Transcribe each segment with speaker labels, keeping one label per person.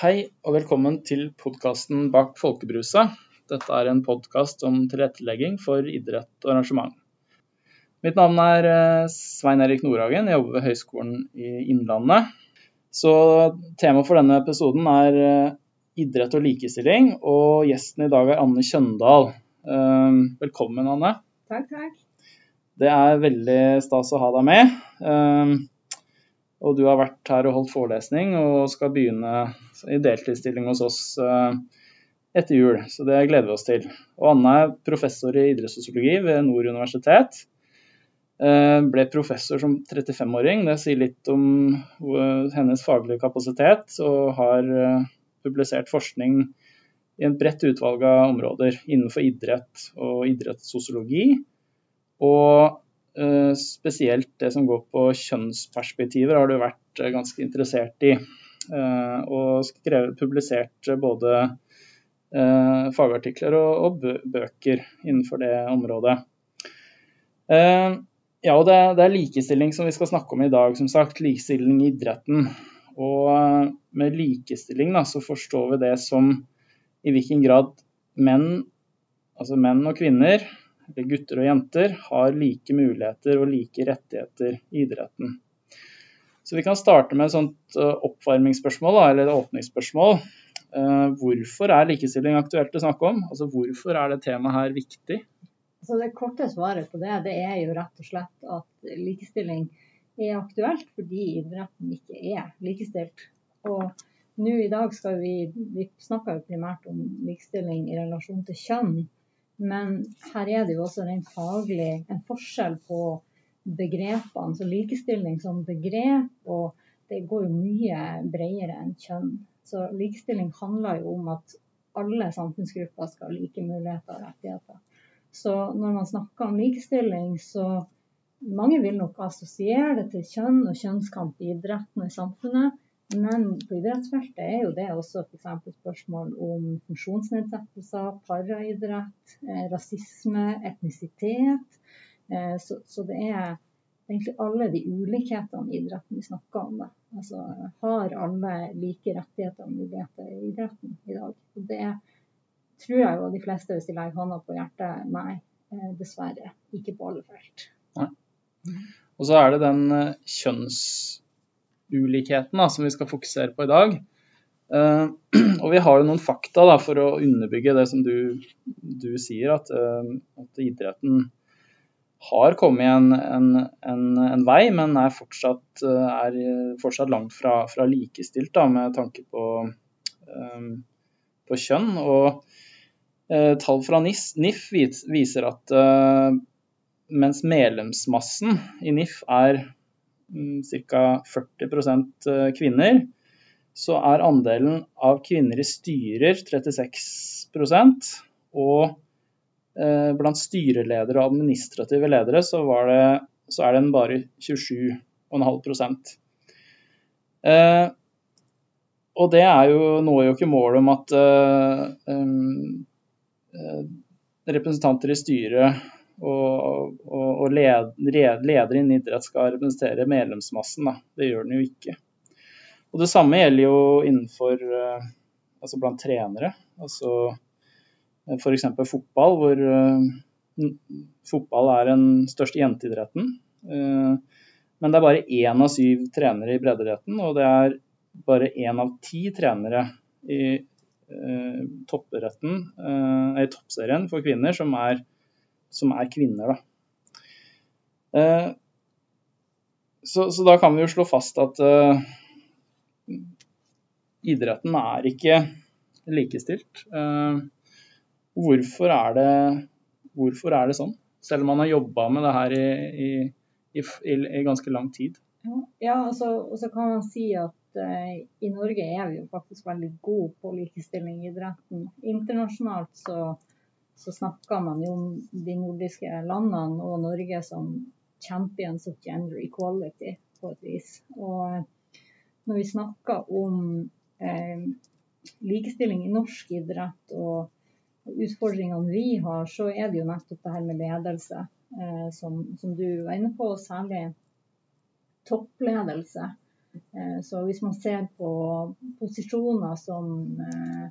Speaker 1: Hei og velkommen til podkasten Bak folkebruset. Dette er en podkast om tilrettelegging for idrett og arrangement. Mitt navn er eh, Svein Erik Nordhagen, jeg jobber ved Høgskolen i Innlandet. Så Temaet for denne episoden er eh, idrett og likestilling, og gjesten i dag er Anne Kjøndal. Eh, velkommen, Anne.
Speaker 2: Takk, takk.
Speaker 1: Det er veldig stas å ha deg med. Og du har vært her og holdt forelesning og skal begynne i deltidsstilling hos oss eh, etter jul. Så det gleder vi oss til. Og Anne er professor i idrettssosiologi ved Nord universitet. Eh, ble professor som 35-åring. Det sier litt om hennes faglige kapasitet. Og har eh, publisert forskning i en bredt utvalg av områder innenfor idrett og idrettssosiologi. Og Eh, spesielt det som går på kjønnsperspektiver, har du vært eh, ganske interessert i. Eh, og skrevet, publisert både fagartikler og, bøker innenfor det området. Ja, og det, er likestilling som vi skal snakke om i dag. som sagt, Likestilling i idretten. Og med likestilling da, så forstår vi det som i hvilken grad menn, altså menn og kvinner, gutter og jenter har like muligheter og like rettigheter i idretten. Så Vi kan starte med et eh, oppvarmingsspørsmål, eller et åpningsspørsmål. Eh, hvorfor er likestilling aktuelt å snakke om? Altså Hvorfor er det temaet her viktig?
Speaker 2: Så Det korte svaret på det, det er jo rett og slett at likestilling er aktuelt fordi idretten ikke er likestilt. Og nå i dag skal vi, vi snakker jo primært om likestilling i relasjon til kjønn. Men her er det jo også rent faglig en forskjell på begrepene. Så likestilling som begrep, og det går jo mye bredere enn kjønn. Så likestilling handler jo om at alle samfunnsgrupper skal ha like muligheter og rettigheter. Så når man snakker om likestilling, så mange vil nok assosiere det til kjønn og kjønnskamp i idretten og i samfunnet. Men på idrettsfeltet er jo det også f.eks. spørsmål om funksjonsnedsettelser, paraidrett, eh, rasisme, etnisitet. Eh, så, så, det er egentlig alle de ulikhetene i idretten vi snakker om. Da. Altså, har alle like rettigheter og muligheter i idretten i dag? Og det tror jeg jo de fleste, hvis de legger hånda på hjertet, nei, eh, dessverre. Ikke på alle felt. Nei.
Speaker 1: Og så er det den kjønns ulikhetene som vi skal fokusere på i dag. Uh, og vi har jo noen fakta da, for å underbygge det som du, du sier, at, uh, at, idretten har kommet en, en, en, en vei, men er fortsatt, uh, er fortsatt langt fra, fra likestilt da, med tanke på, på kjønn. Og tall fra NIF, NIF viser at mens medlemsmassen i NIF er ca. 40 eh, kvinner, så er andelen av kvinner i styrer 36 og eh, blant styreledere og administrative ledere så, det, så er den bare 27,5 eh, Og det er jo, når jo ikke målet om at eh, representanter i styret og, og, og led, leder innen idrett skal representere medlemsmassen. Da. Det gjør den jo ikke. Og Det samme gjelder jo innenfor uh, altså blant trenere. Altså eh, f.eks. fotball, hvor uh, fotball er den største jenteidretten. Men det er bare én av syv trenere i breddeidretten, og det er bare én av ti trenere i i toppserien for kvinner som er som er kvinner. Da. Eh, så, så, da kan vi jo slå fast at uh, idretten er ikke likestilt. Uh, hvorfor, er det, hvorfor, er det, sånn? Selv om man har jobba med det her i, i, i, i ganske lang tid.
Speaker 2: Ja, altså, og så kan man si at uh, i Norge er vi jo faktisk veldig gode på likestilling i idretten. Internasjonalt så så snakker man jo om de nordiske landene og Norge som champions of gender equality på et vis. Og når vi snakker om eh, likestilling i norsk idrett og, utfordringene vi har, så er det jo nettopp det her med ledelse eh, som, som, du var inne på, og særlig toppledelse. Eh, så hvis man ser på posisjoner som eh,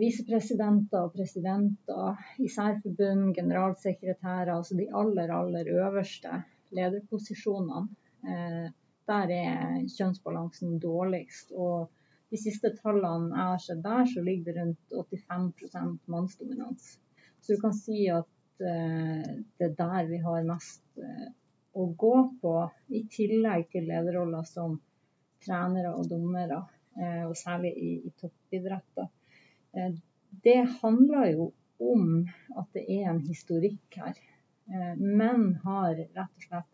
Speaker 2: visepresidenter og presidenter i særforbund, generalsekretærer, altså de aller, aller øverste lederposisjonene, eh, der er kjønnsbalansen dårligst. Og de siste tallene jeg har sett der, så ligger det rundt 85% mannsdominans. Så du kan si at det er der vi har mest å gå på, i tillegg til lederroller som trenere og dommere, og særlig i, i toppidretter. Eh, det handler jo om at det er en historikk her. Eh, menn har rett og slett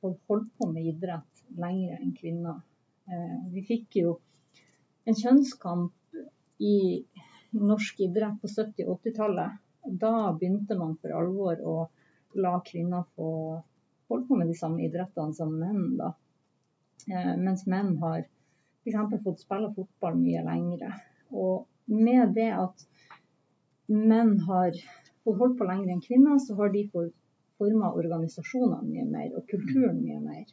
Speaker 2: holdt på med idrett lenger enn kvinner. Eh, vi fikk jo en kjønnskamp i norsk idrett på 70- og 80-tallet. Da begynte man for alvor å la kvinner få holde på med de samme idrettene som menn. da. Mens menn har f.eks. fått spille fotball mye lengre. Og med det at menn har holdt på lenger enn kvinner, så har de fått forma organisasjonene mye mer og kulturen mye mer.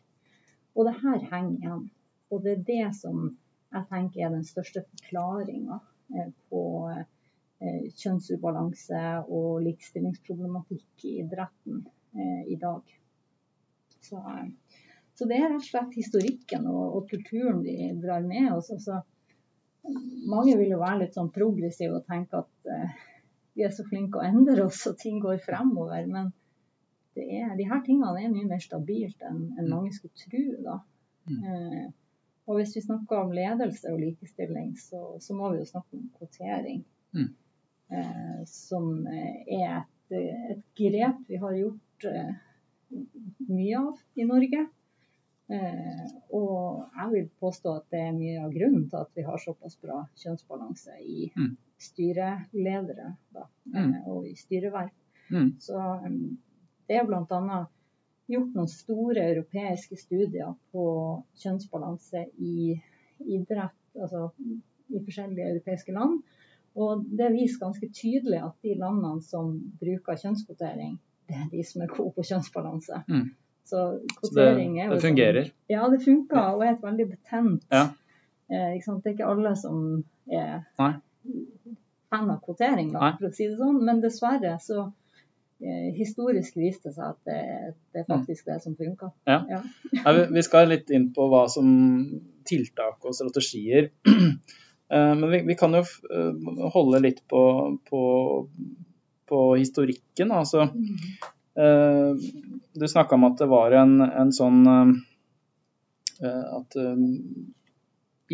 Speaker 2: Og det her henger igjen. Og det er det som jeg tenker er den største forklaringa eh, på eh, kjønnsubalanse og likestillingsproblematikk i idretten eh, i dag. Så, så, det er rett og slett historikken og, og kulturen vi drar med oss. Altså, mange vil jo være litt sånn progressive og tenke at uh, vi er så flinke å endre oss og ting går fremover. Men det er, de her tingene er mye mer stabilt enn, enn mange skulle tro. da. Mm. Uh, og hvis vi snakker om ledelse og likestilling, så, så må vi jo snakke om kvotering. Mm. Uh, som er et, et, grep vi har gjort mye av i Norge. Eh, og jeg vil påstå at det er mye av grunnen til at vi har såpass bra kjønnsbalanse i mm. styreledere da, mm. Eh, og i styreverv. Mm. Så um, det er bl.a. gjort noen store europeiske studier på kjønnsbalanse i idrett, altså i forskjellige europeiske land. Og det viser ganske tydelig at de landene som bruker kjønnskvotering, det er de som er gode på kjønnsbalanse. Mm.
Speaker 1: Så kvotering er jo Det fungerer? Sånn,
Speaker 2: ja, det funker og er et veldig betent ja. eh, Det er ikke alle som er Nei. fan av kvotering, da, for å si det sånn. Men dessverre så eh, historisk viste det seg at det, det er mm. faktisk det som funker.
Speaker 1: Ja. ja. vi, skal litt inn på hva som tiltak og strategier. Eh, men vi, vi, kan jo eh, holde litt på, på, på historikken. Altså, mm. Du snakka om at det var en, en sånn eh, At eh,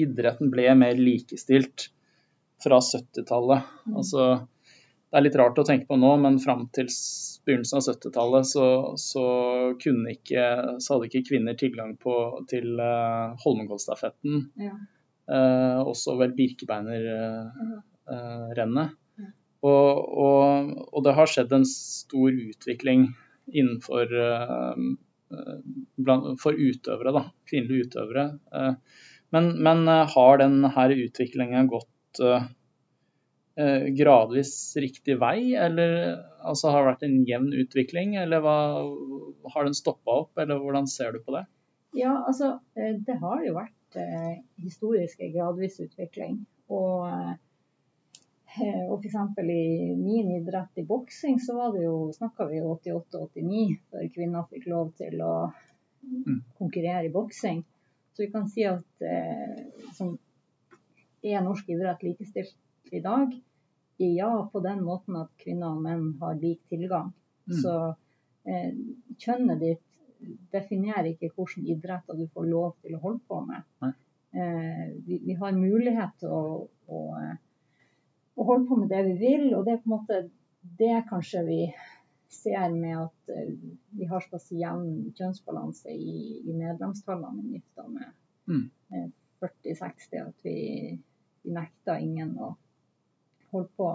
Speaker 1: idretten ble mer likestilt fra 70-tallet. Mm. Altså, det er litt rart å tenke på nå, men fram til begynnelsen av 70-tallet så, så, så, hadde ikke kvinner tilgang på, til uh, Holmenkollstafetten. Ja. Uh, også vel Birkebeinerrennet. Uh, og, og, og, det har skjedd en stor utvikling innenfor uh, for utøvere, da, kvinnelige utøvere. Uh, men, men har denne utviklingen gått gradvis riktig vei, eller altså, har det vært en jevn utvikling, eller hva, har den stoppa opp, eller hvordan ser du på det?
Speaker 2: Ja, altså det har jo vært historisk gradvis utvikling. Og Eh, og f.eks. i min idrett i boksing, så var det jo, snakka vi 88-89 før kvinner fikk lov til å mm. konkurrere i boksing. Så vi kan si at eh, som er norsk idrett likestilt i dag? Ja, på den måten at kvinner og menn har lik tilgang. Mm. Så eh, kjønnet ditt definerer ikke hvilke idretter du får lov til å holde på med. Eh, vi, vi, har mulighet til å, å og holde på med det vi vil. Og det er på en måte det kanskje vi ser med at uh, vi har såpass jevn kjønnsbalanse i, i medlemstallene i NIFTA med mm. uh, 40-60, at vi, vi nekter ingen å holde på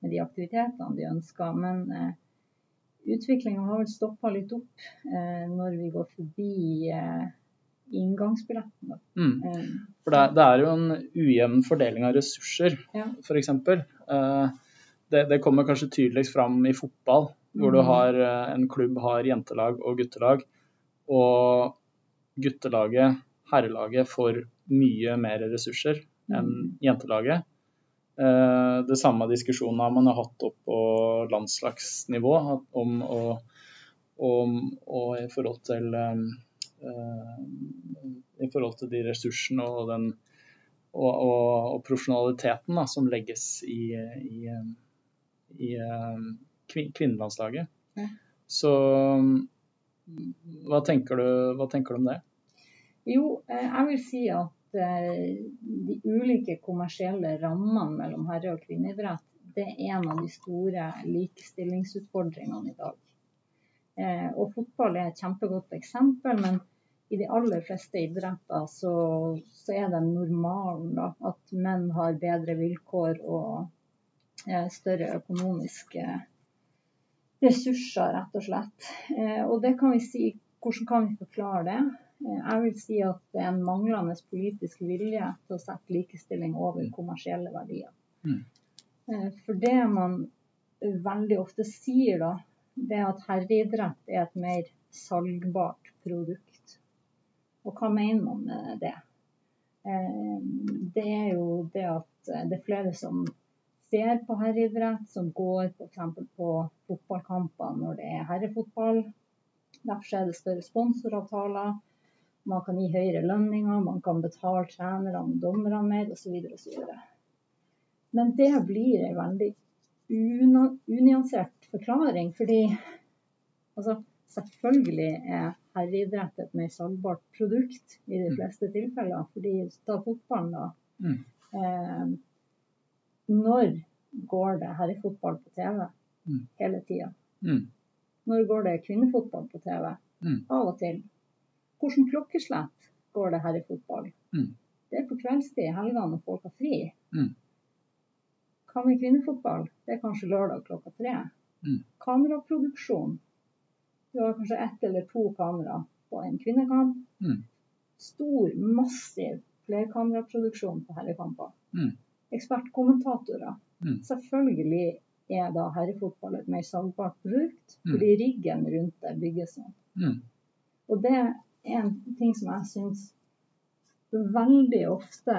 Speaker 2: med de aktivitetene de ønsker. Men eh, utviklinga har vel stoppa litt opp eh, når vi går forbi uh, inngangsbilletten. Mm.
Speaker 1: Eh, For det, det, er jo en ujevn fordeling av ressurser, ja. f.eks. Eh, det, det kommer kanskje tydeligst fram i fotball, hvor mm. du har eh, en klubb har jentelag og guttelag. Og guttelaget herrelaget får mye mer ressurser enn jentelaget. Eh, det samme diskusjonen har man hatt opp på landslagsnivå om å, om, og i forhold til i forhold til de ressursene og, den, og, og, og profesjonaliteten da, som legges i, i, i kvinnelandslaget. Ja. Så hva tenker, du, hva tenker, du, om det?
Speaker 2: Jo, eh, jeg vil si at eh, de ulike kommersielle rammene mellom herre- og kvinneidrett det er en av de store likestillingsutfordringene i dag. Eh, og fotball er et kjempegodt eksempel, men i de aller fleste idretter så, så er det normalen da, at menn har bedre vilkår og større økonomiske ressurser, rett og slett. Eh, og det kan vi si, hvordan kan vi forklare det? Eh, jeg vil si at det er en manglende politisk vilje til å sette likestilling over kommersielle verdier. Mm. Eh, for det man veldig ofte sier da, det at herreidrett er et mer salgbart produkt. Og hva mener man med det? Det er jo det at det er flere som ser på herreidrett, som går f.eks. på fotballkamper når det er herrefotball. Derfor er det større sponsoravtaler. Man kan gi høyere lønninger, man kan betale trenerne og dommerne mer osv. osv. Men det blir en veldig unyansert forklaring, fordi altså, selvfølgelig er herreidrett et mer salgbart produkt i de mm. fleste tilfeller. fordi ta fotballen, da. Mm. Eh, når går det herrefotball på TV? Mm. Hele tida. Mm. Når går det kvinnefotball på TV? Mm. Av og til. Hvordan klokkeslett går det herrefotball? Mm. Det er på kveldstid i helgene når folk har fri. Hva med kvinnefotball? Det er kanskje lørdag klokka tre. Mm. Kameraproduksjon. Du har kanskje ett eller to kamera på en kvinnekamp. Mm. Stor, massiv flerkameraproduksjon på herrekamper. Mm ekspertkommentatorer. Mm. Selvfølgelig er da herrefotball et mer salgbart produkt, mm. fordi riggen rundt det bygges sånn. Mm. Og det er en ting som jeg syns veldig ofte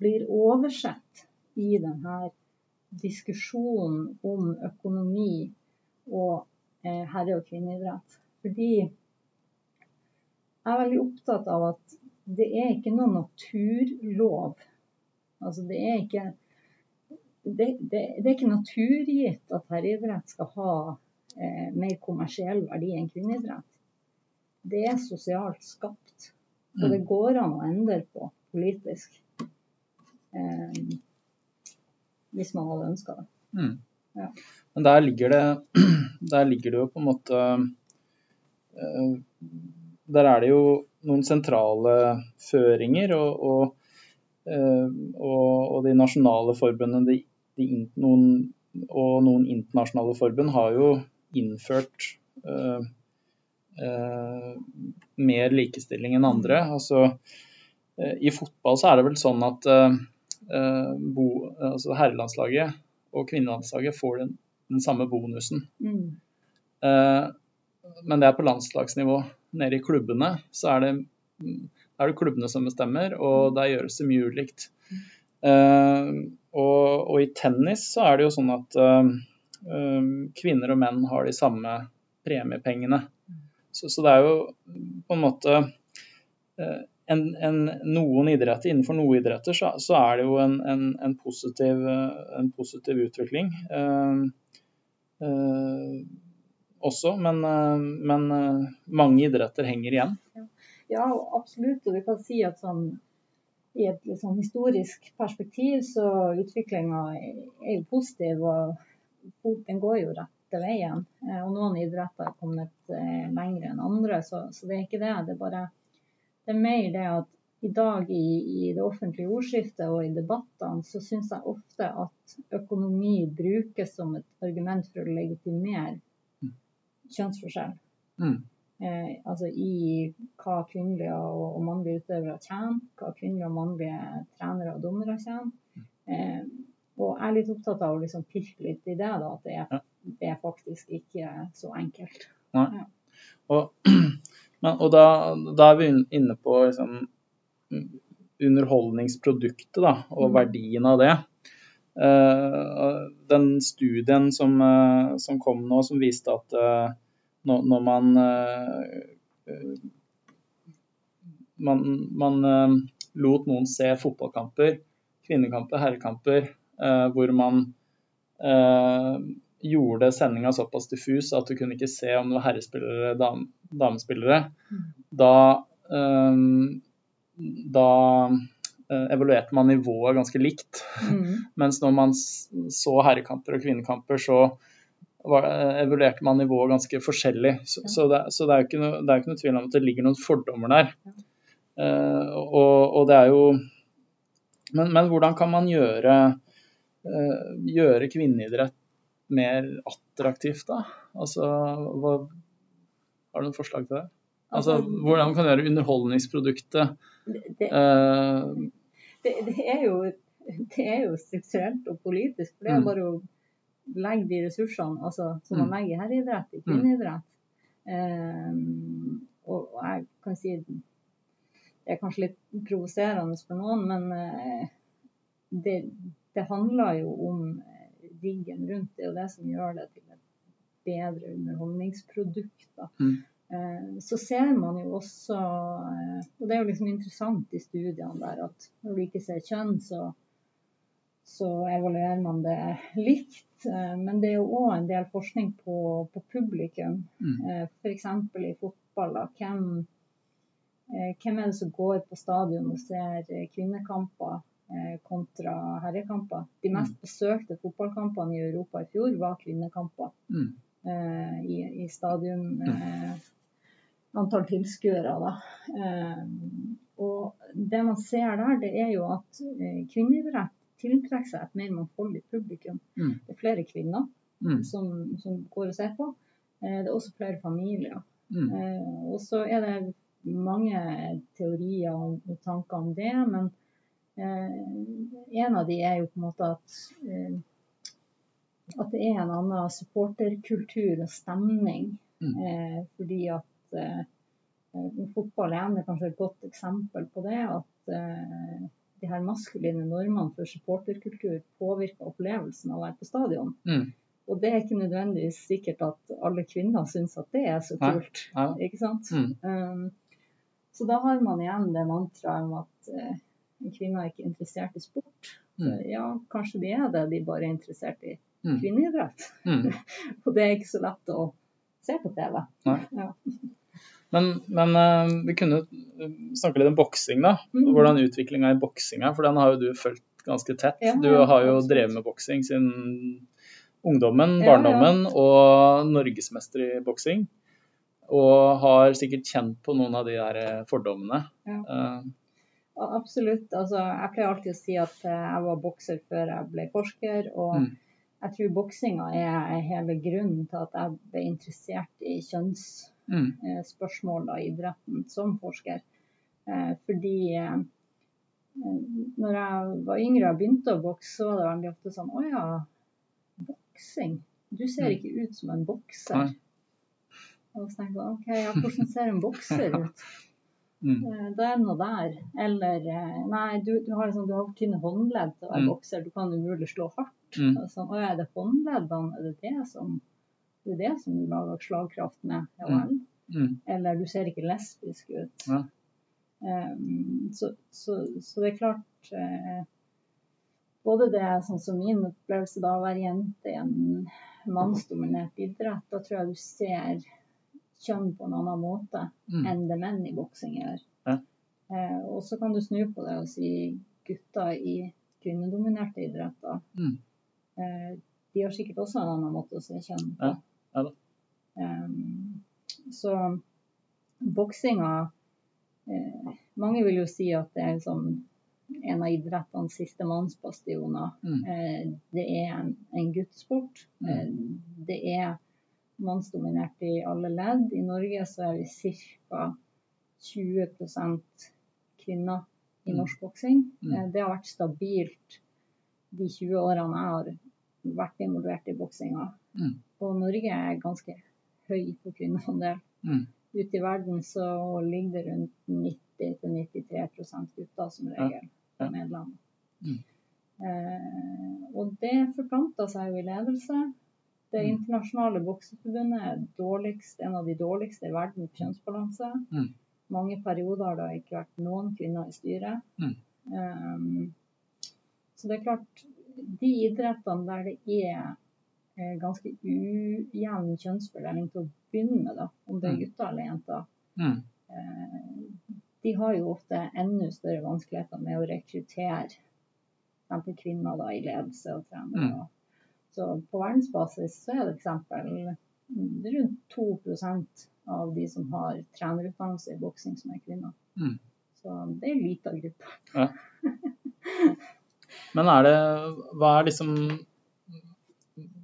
Speaker 2: blir oversett i denne diskusjonen om økonomi og eh, herre- og kvinneidrett. Fordi jeg er veldig opptatt av at det er ikke noen naturlov Altså det er ikke det, det, det er ikke naturgitt at herreidrett skal ha eh, mer kommersiell verdi enn kvinneidrett. Det er sosialt skapt. Så det mm. går an å endre på politisk. Eh, hvis man hadde ønska det. Mm.
Speaker 1: Ja. Men der ligger det, der ligger det jo på en måte eh, Der er det jo noen sentrale føringer. og, og Eh, og, og de nasjonale forbundene de, de, noen, og noen internasjonale forbund har jo innført uh, uh, mer likestilling enn andre. Altså, uh, I fotball så er det vel sånn at bo, altså herrelandslaget og kvinnelandslaget får den, den samme bonusen. Mm. men det er på landslagsnivå. Nede i klubbene så er det er det klubbene som bestemmer, og der gjøres det mye ulikt. Uh, og, og, i tennis så er det jo sånn at kvinner og menn har de samme premiepengene. Så, så det er jo på en måte en, en, noen idretter, Innenfor noen idretter så, så er det jo en, positiv, positiv, utvikling også, men, men mange idretter henger igjen.
Speaker 2: Ja. Absolutt. Og vi kan si at sånn, i et sånn historisk perspektiv så utviklinga er jo positiv. Og den går jo rette veien. Eh, og noen idretter har kommet eh, lenger enn andre, så, så, det er ikke det. Det er bare det er mer det at i dag i, i det offentlige ordskiftet og i debattene, så syns jeg ofte at økonomi brukes som et argument for å legitimere mm. kjønnsforskjell. Mm eh, altså i hva kvinnelige og, og mannlige utøvere tjener, hva kvinnelige og mannlige trenere og dommere tjener. Eh, og jeg er litt opptatt av å liksom pirke litt i det, da, at det er, det er faktisk ikke så enkelt. Ja.
Speaker 1: Og Men, og da, da, er vi inne på liksom, underholdningsproduktet da, og mm. verdien av det. Uh, den studien som, uh, som, kom nå, som viste at uh, når, når, man man, man lot noen se fotballkamper, kvinnekamper, herrekamper, hvor man gjorde sendinga såpass diffus at du kunne ikke se om det var herrespillere dam, damespillere, mm. da, um, da uh, evaluerte man nivået ganske likt. Mm. Mens når man så herrekamper og kvinnekamper, så var, uh, evaluerte man nivået ganske forskjellig. Så, ja. så, det, så det, er ikke noe, det er ikke noe tvil om at det ligger noen fordommer der. Uh, og, og, det er jo men, men, hvordan kan man gjøre, gjøre kvinneidrett mer attraktivt, da? Altså, hva, har du noen forslag til det? Altså, altså Hvordan kan du gjøre underholdningsproduktet
Speaker 2: det, uh, det, det, er jo, det, er jo, strukturelt og politisk. for Det er mm. bare å legge de ressursene altså, som man mm. legger i herreidrett, i kvinneidrett. Um, og, og, jeg kan si det er kanskje litt provoserende for noen, men uh, det, det handler jo om riggen rundt. Det er jo det som gjør det til et bedre underholdningsprodukt. Mm. Eh, så ser man jo også, eh, og det er jo liksom interessant i studiene der, at når du ikke ser kjønn, så, så evaluerer man det likt. Eh, men det er jo òg en del forskning på, på publikum. Mm. F.eks. i fotball. Da, hvem, hvem er det som går på stadion og ser kvinnekamper? Eh, kontra herrekamper. De mm. mest besøkte fotballkampene i Europa i fjor var kvinnekamper. Mm. Eh, I, i stadion mm. eh, antall tilskuere, da. Og det man ser der, det er jo at kvinneidrett tiltrekker seg et mer mangfoldig publikum. Mm. Det er flere kvinner mm. som, som, går og ser på. Det er også flere familier. Mm. og så er det mange teorier og, tanker om det. men en av de er jo på en måte at, eh, at det er en annen supporterkultur og stemning. Mm. Eh, fordi at fotball er kanskje et godt eksempel på det. At de her maskuline normene for supporterkultur påvirker opplevelsen av å være på stadion. Mm. Og det er ikke nødvendigvis sikkert at alle kvinner syns at det er så kult. Ja. Ja. Ikke sant? Mm. Um, så da har man igjen det mantraet om at uh, kvinner er ikke interessert i sport. Mm. Ja, kanskje de er det, de bare er interessert i mm. kvinneidrett. Mm. og det er ikke så lett å se på TV. Ja.
Speaker 1: Men, men uh, vi kunne snakke litt om boksing, da. Mm. Hvordan utviklinga i boksing er. For den har jo du fulgt ganske tett. Ja, du har jo drevet med boksing siden ungdommen, barndommen, ja, og norgesmester i boksing. Og har sikkert kjent på noen av de der fordommene. Uh,
Speaker 2: Absolutt. Altså, jeg pleier alltid å si at eh, jeg var bokser før jeg ble forsker. Og mm. jeg tror boksinga er hele grunnen til at jeg ble interessert i kjønnsspørsmål mm. Eh, i idretten som forsker. Eh, fordi når jeg var yngre og begynte å bokse, så var det veldig ofte sånn Å ja, boksing. Du ser mm. ikke ut som en bokser. Og så tenkte jeg OK, ja, hvordan ser en bokser ut? Mm. Eh, det er noe der. Eller eh, nei, du, du har, liksom, du har tynne håndledd til å være mm. bokser, du kan umulig slå hardt. Mm. Sånn, er det håndleddene, er det det som, det er det som du lager slagkraft med? Ja vel. Mm. Eller du ser ikke lesbisk ut. Ja. Um, så, så, så, det er klart uh, Både det sånn som min opplevelse da å være jente i en mannsdominert idrett, da tror jeg du ser kjønn på en annen måte mm. enn det menn i boksing gjør. Ja. Eh, og så kan du snu på det og si gutter i kvinnedominerte idretter. Mm. Eh, de har sikkert også en annen måte å se kjønn på. Ja. Um, så boksinga eh, Mange vil jo si at det er liksom en av idrettenes siste mannsbastioner. Mm. Eh, det er en, en guttsport. Mm. Eh, det er mannsdominert i alle ledd. I Norge så er vi ca. 20% kvinner i mm. norsk boksing. Mm. Eh, det har vært stabilt de 20 årene jeg har vært involvert i boksinga. Mm. Og Norge er ganske høy på kvinneandel. Mm. ute i verden så ligger det rundt 90-93% gutter som regel
Speaker 1: Ja.
Speaker 2: på medlemmer.
Speaker 1: Mm.
Speaker 2: Eh, og det forplanta seg jo i ledelse. Det
Speaker 1: Mm.
Speaker 2: internasjonale bokseforbundet er dårligst, en av de dårligste i verden på kjønnsbalanse.
Speaker 1: Mm.
Speaker 2: Mange perioder har det ikke vært noen kvinner i styret.
Speaker 1: Mm.
Speaker 2: Um, så det er klart, de idrettene der det er eh, ganske ujevn kjønnsfordeling til å begynne med, da, om det er
Speaker 1: Mm.
Speaker 2: gutter eller jenter,
Speaker 1: Mm.
Speaker 2: uh, de har jo ofte enda større vanskeligheter med å rekruttere f.eks. kvinner da, i ledelse og trening.
Speaker 1: Mm.
Speaker 2: Så på verdensbasis så er det f.eks. rundt 2% av de som har trenerutdannelse i boksing, som er kvinner.
Speaker 1: Mm.
Speaker 2: Så det er en liten gruppe.
Speaker 1: Ja. Men er det Hva er liksom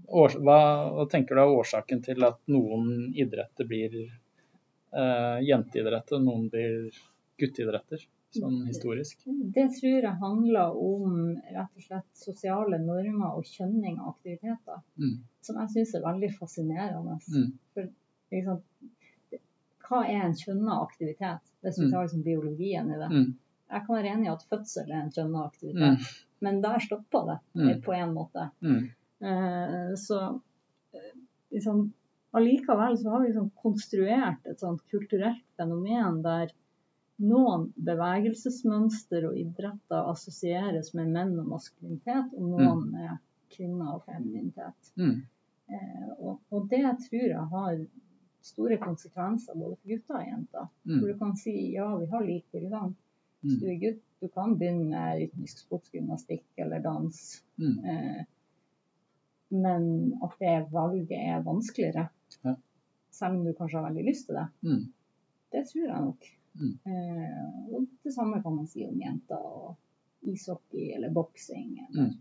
Speaker 1: hva, hva tenker du er årsaken til at noen idretter blir eh, jenteidretter, noen blir gutteidretter, sånn historisk?
Speaker 2: Det tror jeg handler om rett og slett sosiale normer og kjønning av aktiviteter,
Speaker 1: Mm.
Speaker 2: som jeg syns er veldig fascinerende.
Speaker 1: Mm.
Speaker 2: For liksom, hva er en kjønna aktivitet, hvis vi
Speaker 1: Mm.
Speaker 2: tar liksom biologien i det?
Speaker 1: Mm.
Speaker 2: Jeg kan være enig i at fødsel er en kjønna aktivitet,
Speaker 1: Mm.
Speaker 2: men der stopper det
Speaker 1: Mm.
Speaker 2: på en måte.
Speaker 1: Mm.
Speaker 2: Eh, så eh, liksom, allikevel så har vi liksom konstruert et sånt kulturelt fenomen der noen bevegelsesmønster og idretter assosieres med menn og maskulinitet, og noen med kvinner og femininitet.
Speaker 1: Mm.
Speaker 2: Eh, og, og det tror jeg har store konsekvenser både for gutter og jenter.
Speaker 1: Mm.
Speaker 2: For du kan si ja, vi har lik tilgang. Hvis
Speaker 1: Mm.
Speaker 2: du er gutt, du kan begynne med rytmisk sportsgymnastikk eller dans.
Speaker 1: Mm.
Speaker 2: Eh, men at det valget er vanskeligere,
Speaker 1: Ja.
Speaker 2: selv om du kanskje har veldig lyst til det,
Speaker 1: Mm.
Speaker 2: det tror jeg nok.
Speaker 1: Mm.
Speaker 2: Eh, og det samme kan man si om jenter og ishockey eller boksing.
Speaker 1: Mm.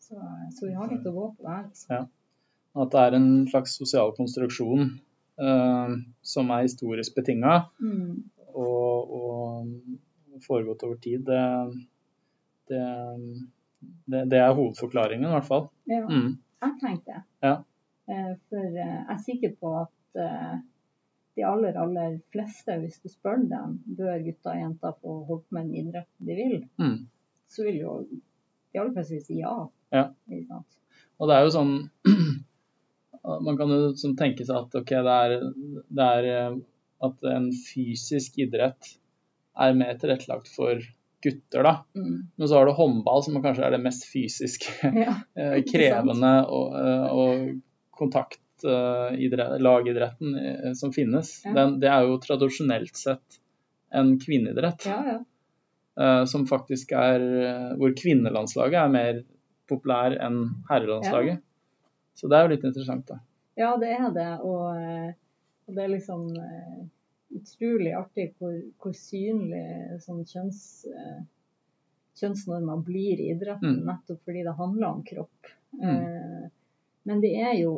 Speaker 2: Så, så vi har litt å gå på der. Altså.
Speaker 1: Ja. At det er en slags sosial konstruksjon eh, som er historisk betinga
Speaker 2: Mm.
Speaker 1: og, og foregått over tid, det, det, det, det er hovedforklaringen i hvert fall.
Speaker 2: Ja.
Speaker 1: Mm.
Speaker 2: Jeg tenkte det.
Speaker 1: Ja.
Speaker 2: Eh, For eh, jeg er sikker på at de aller, aller fleste, hvis du spør dem, bør gutter og jenter få holdt med den idretten de vil,
Speaker 1: Mm.
Speaker 2: så vil jo de aller fleste vil si ja.
Speaker 1: Ja. Og det er jo sånn Man kan jo sånn tenke seg at ok, det er, det er eh, at en fysisk idrett er mer tilrettelagt for gutter, da.
Speaker 2: Mm.
Speaker 1: Men så har du håndball, som kanskje er det mest fysisk
Speaker 2: Ja.
Speaker 1: eh, krevende og, eh, og kontaktidrett, lagidretten eh, som finnes.
Speaker 2: Ja.
Speaker 1: Den, det er jo tradisjonelt sett en kvinneidrett,
Speaker 2: ja, ja.
Speaker 1: eh, som faktisk er eh, Hvor kvinnelandslaget er mer populær enn herrelandslaget. Så det er jo litt interessant, da.
Speaker 2: Ja, det er det. Og, eh, og det er liksom eh, utrolig artig hvor, hvor synlig sånn kjønns, eh, kjønnsnormer blir i idretten,
Speaker 1: Mm.
Speaker 2: nettopp fordi det handler om kropp.
Speaker 1: Mm.
Speaker 2: Eh, men det er jo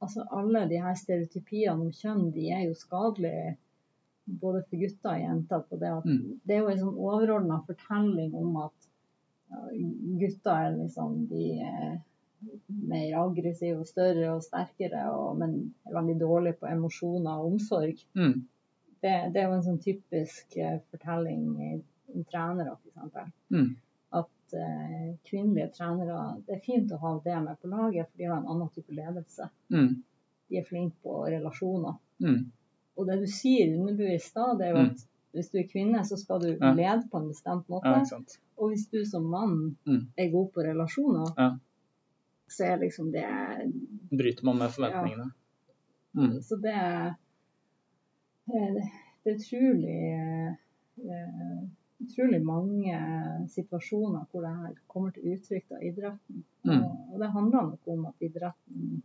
Speaker 2: Altså alle de her stereotypiene om kjønn, de er jo skadelige både for gutter og jenter. på Det at
Speaker 1: Mm.
Speaker 2: det er jo en sånn overordna fortelling om at gutter er liksom de er mer aggressive og større og sterkere, og, men er veldig dårlige på emosjoner og omsorg.
Speaker 1: Mm.
Speaker 2: Det, det er jo en sånn typisk eh, fortelling om trenere, f.eks.
Speaker 1: Mm.
Speaker 2: At eh, kvinnelige trenere Det er fint å ha det med på laget, for de har en annen type ledelse.
Speaker 1: Mm.
Speaker 2: De er flinke på relasjoner.
Speaker 1: Mm.
Speaker 2: Og det du sier underbevisst da, det er jo
Speaker 1: Mm.
Speaker 2: at hvis du er kvinne, så skal du
Speaker 1: Ja.
Speaker 2: lede på en bestemt måte.
Speaker 1: Ja.
Speaker 2: Og hvis du som mann
Speaker 1: Mm.
Speaker 2: er god på relasjoner,
Speaker 1: Ja.
Speaker 2: så er liksom det
Speaker 1: Bryter man med forventningene. Mm.
Speaker 2: Så det er eh, Det er utrolig eh, utrolig mange situasjoner hvor det her kommer til uttrykk av idretten.
Speaker 1: Mm.
Speaker 2: Og, det handler nok om at idretten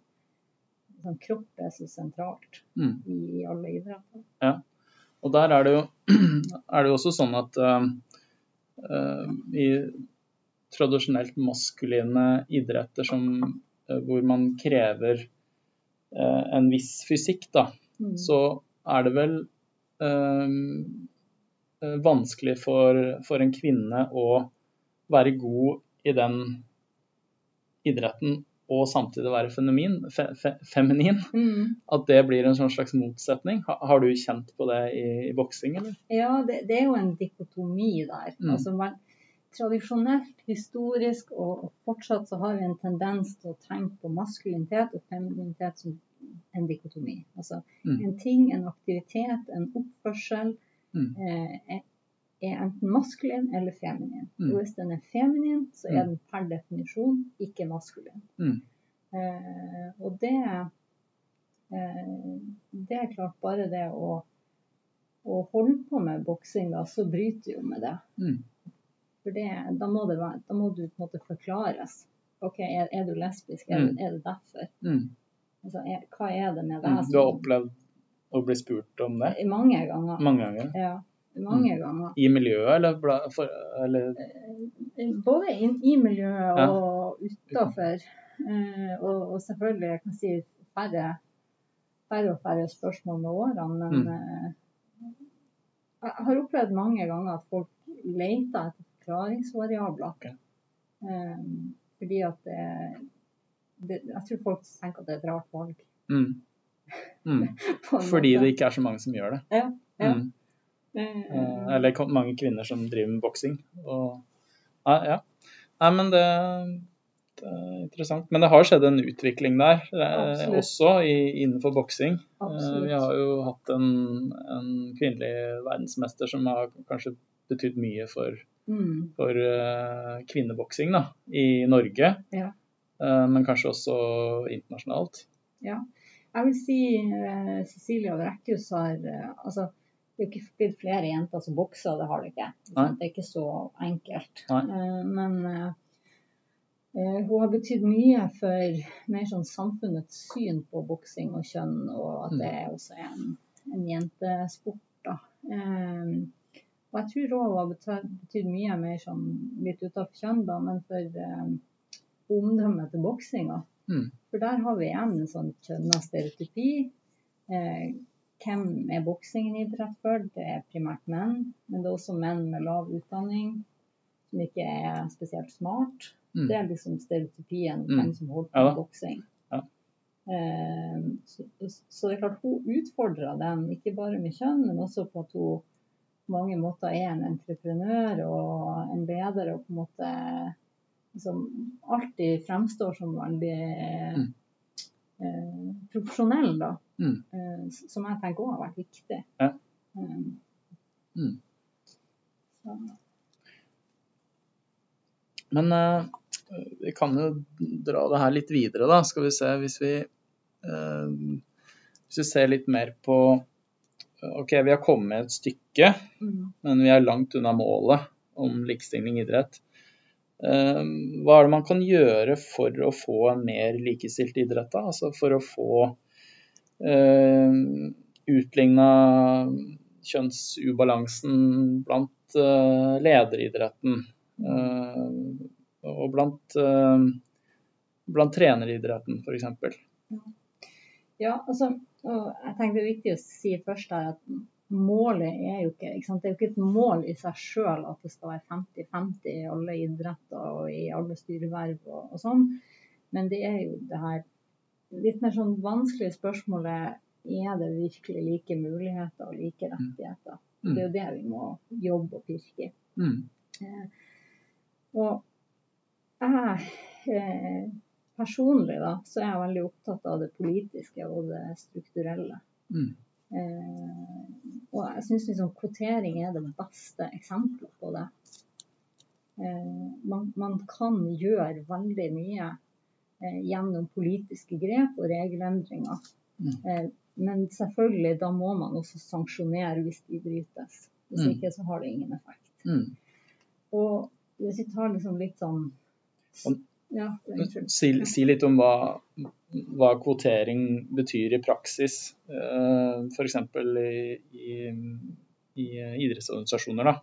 Speaker 2: liksom, Kropp er så sentralt
Speaker 1: Mm.
Speaker 2: i, i alle idretter. Ja.
Speaker 1: Og der er det jo, er det også sånn at uh, uh, i tradisjonelt maskuline idretter som, uh, hvor man krever en viss fysikk, da,
Speaker 2: Mm.
Speaker 1: så er det vel vanskelig for, for en kvinne å være god i den idretten og samtidig være feminin, fe, fe, feminin,
Speaker 2: Mm.
Speaker 1: at det blir en sånn slags motsetning. Har, har du kjent på det i, i boksing, eller?
Speaker 2: Ja, det, det er jo en dikotomi der.
Speaker 1: Mm.
Speaker 2: Altså, man, tradisjonelt, historisk og, og fortsatt så har vi en tendens til å tenke på maskulinitet og femininitet som en dikotomi. Altså
Speaker 1: Mm.
Speaker 2: en ting, en aktivitet, en oppførsel
Speaker 1: Mm.
Speaker 2: eh, er, enten maskulin eller feminin.
Speaker 1: Mm.
Speaker 2: Og hvis den er feminin, så er
Speaker 1: Mm.
Speaker 2: den per definisjon ikke maskulin.
Speaker 1: Mm.
Speaker 2: Eh, og det, eh, det er klart bare det å, å holde på med boksing, da, så bryter jo med det.
Speaker 1: Mm.
Speaker 2: For det, da, må det være, da må du på en måte forklares. OK, er, er du lesbisk? Er, er det derfor?
Speaker 1: Mm.
Speaker 2: Altså, er, hva er det med deg?
Speaker 1: Du har opplevd å bli spurt om det
Speaker 2: Mange ganger.
Speaker 1: mange ganger?
Speaker 2: Ja, mange
Speaker 1: Mm.
Speaker 2: ganger.
Speaker 1: I miljøet, eller, for, eller
Speaker 2: Både in, i miljøet
Speaker 1: Ja.
Speaker 2: og utafor. Eh, og, og selvfølgelig, jeg kan si færre, færre og færre spørsmål med årene, men
Speaker 1: Mm.
Speaker 2: eh, jeg har opplevd mange ganger at folk leter etter forklaringsvariabler.
Speaker 1: Okay.
Speaker 2: Um, fordi at det, det Jeg tror folk tenker at det er et rart valg.
Speaker 1: mm. Mm. Fordi det ikke er så mange som gjør det.
Speaker 2: Ja. ja.
Speaker 1: Mm.
Speaker 2: Eh,
Speaker 1: Eller mange kvinner som driver med boksing. Og, ja, ja. Nei, men det, det er interessant. Men det har skjedd en utvikling der, eh,
Speaker 2: Absolutt.
Speaker 1: også i, innenfor boksing. Eh, Vi har jo hatt en, en kvinnelig verdensmester som har kanskje betydd mye for,
Speaker 2: mm,
Speaker 1: for uh, kvinneboksing da, i Norge.
Speaker 2: Ja.
Speaker 1: Uh, men kanskje også internasjonalt.
Speaker 2: Ja. Jeg vil si uh, Cecilia Vrekkjus har uh, altså, Det er jo ikke blitt flere jenter som bokser, det har det ikke.
Speaker 1: Nei.
Speaker 2: Det er ikke så enkelt. Eh, men eh, hun har betydd mye for mer sånn samfunnets syn på boksing og kjønn, og at det er også en, en jentesport. da. Og jeg tror òg hun har betydd, mye mer sånn litt utafor kjønn, da, men for omdømmet til boksinga.
Speaker 1: Mm.
Speaker 2: For der har vi igjen en sånn kjønna stereotypi. Eh, hvem er boksing en idrett for? Det er primært menn, men det er også menn med lav utdanning som ikke er spesielt smart.
Speaker 1: Mm.
Speaker 2: Det er liksom stereotypien
Speaker 1: Mm.
Speaker 2: hvem som holder på med
Speaker 1: ja.
Speaker 2: boksing.
Speaker 1: Ja.
Speaker 2: Eh, så, så det er klart hun utfordrer dem, ikke bare med kjønn, men også på at hun på mange måter er en entreprenør og en leder og på en måte liksom alltid fremstår som veldig
Speaker 1: Mm.
Speaker 2: eh, profesjonell, da.
Speaker 1: Mm.
Speaker 2: Eh, som jeg tenker òg har vært viktig.
Speaker 1: Ja.
Speaker 2: Eh,
Speaker 1: Mm. Men eh, vi kan jo dra det her litt videre, da. Skal vi se hvis vi eh, Hvis vi ser litt mer på OK, vi har kommet et stykke,
Speaker 2: mm.
Speaker 1: men vi er langt unna målet om likestilling i idrett. Eh, hva er det man kan gjøre for å få en mer likestilt idrett, da? Altså for å få uh, utligna kjønnsubalansen blant eh, lederidretten. eh, og blant, uh, blant treneridretten, f.eks.
Speaker 2: Ja, altså, jeg tenker det er viktig å si først her at målet er jo ikke, ikke sant? Det er jo ikke et mål i seg sjøl at det skal være 50-50 i alle idretter og i alle styreverv og, og sånn. Men det er jo det her litt mer sånn vanskelige spørsmålet er det virkelig like muligheter og like rettigheter.
Speaker 1: Mm.
Speaker 2: Det er jo det vi må jobbe og pirke i.
Speaker 1: Mm.
Speaker 2: Og jeg eh, personlig da, så er jeg veldig opptatt av det politiske og det strukturelle.
Speaker 1: Mm.
Speaker 2: Eh, og jeg syns liksom kvotering er det beste eksempelet på det. Eh, man, man kan gjøre veldig mye eh, gjennom politiske grep og regelendringer.
Speaker 1: Mm.
Speaker 2: Eh, men selvfølgelig, da må man også sanksjonere hvis de brytes. Hvis
Speaker 1: Mm.
Speaker 2: ikke så har det ingen effekt.
Speaker 1: Mm.
Speaker 2: Og hvis vi tar liksom litt sånn Ja.
Speaker 1: Si, si litt om hva, hva kvotering betyr i praksis, uh, f.eks. I, i, i idrettsorganisasjoner. da.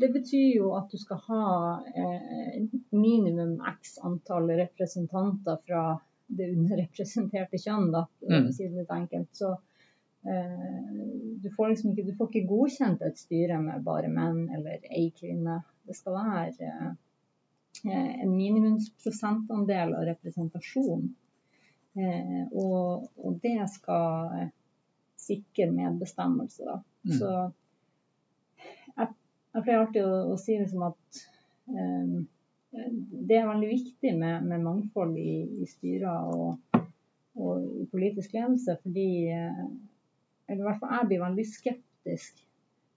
Speaker 2: Det betyr jo at du skal ha eh, minimum x antall representanter fra det underrepresenterte kjønn, da,
Speaker 1: Mm.
Speaker 2: det litt enkelt. Så eh, du får liksom ikke, du får ikke godkjent et styre med bare menn eller ei kvinne. Det skal være eh, eh, en minimumsprosentandel av representasjon. Eh, og, og, det skal sikre medbestemmelse. Da. Mm. Så jeg, jeg, pleier alltid å, å si liksom at um, det er veldig viktig med, med mangfold i, i styrer og, og, i politisk ledelse, fordi eller i hvert fall jeg blir veldig skeptisk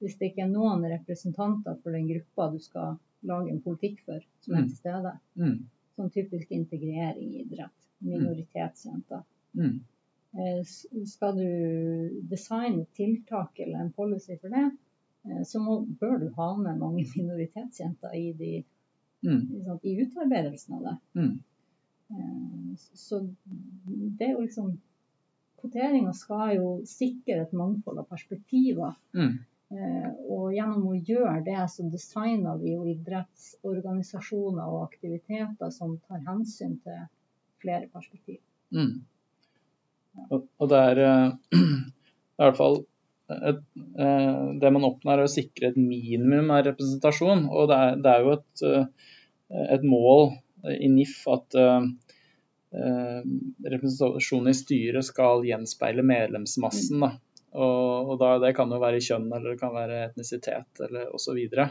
Speaker 2: hvis det ikke er noen representanter for den gruppa du skal lage en politikk for, som er mm. til stede. Mm. Sånn typisk integrering i idrett. Minoritetsjenter. Mm. Eh, skal du designe tiltak eller en policy for det, eh, så må, bør du ha med mange minoritetsjenter i, de, mm. i, i utarbeidelsen av det. Mm. Eh, så det er jo liksom Kvoteringa skal jo sikre et mangfold av perspektiver. Mm. Eh, og gjennom å gjøre det, så designer vi jo idrettsorganisasjoner og aktiviteter som tar hensyn til flere perspektiv. Mm.
Speaker 1: Og, og, det er uh, i hvert fall et, uh, Det man oppnår, er å sikre et minimum av representasjon. Og det er, det er jo et, et, mål i NIF at representasjonen i styret skal gjenspeile medlemsmassen. Da. Og, og da, det kan jo være kjønn, eller det kan være etnisitet, eller osv. Ja.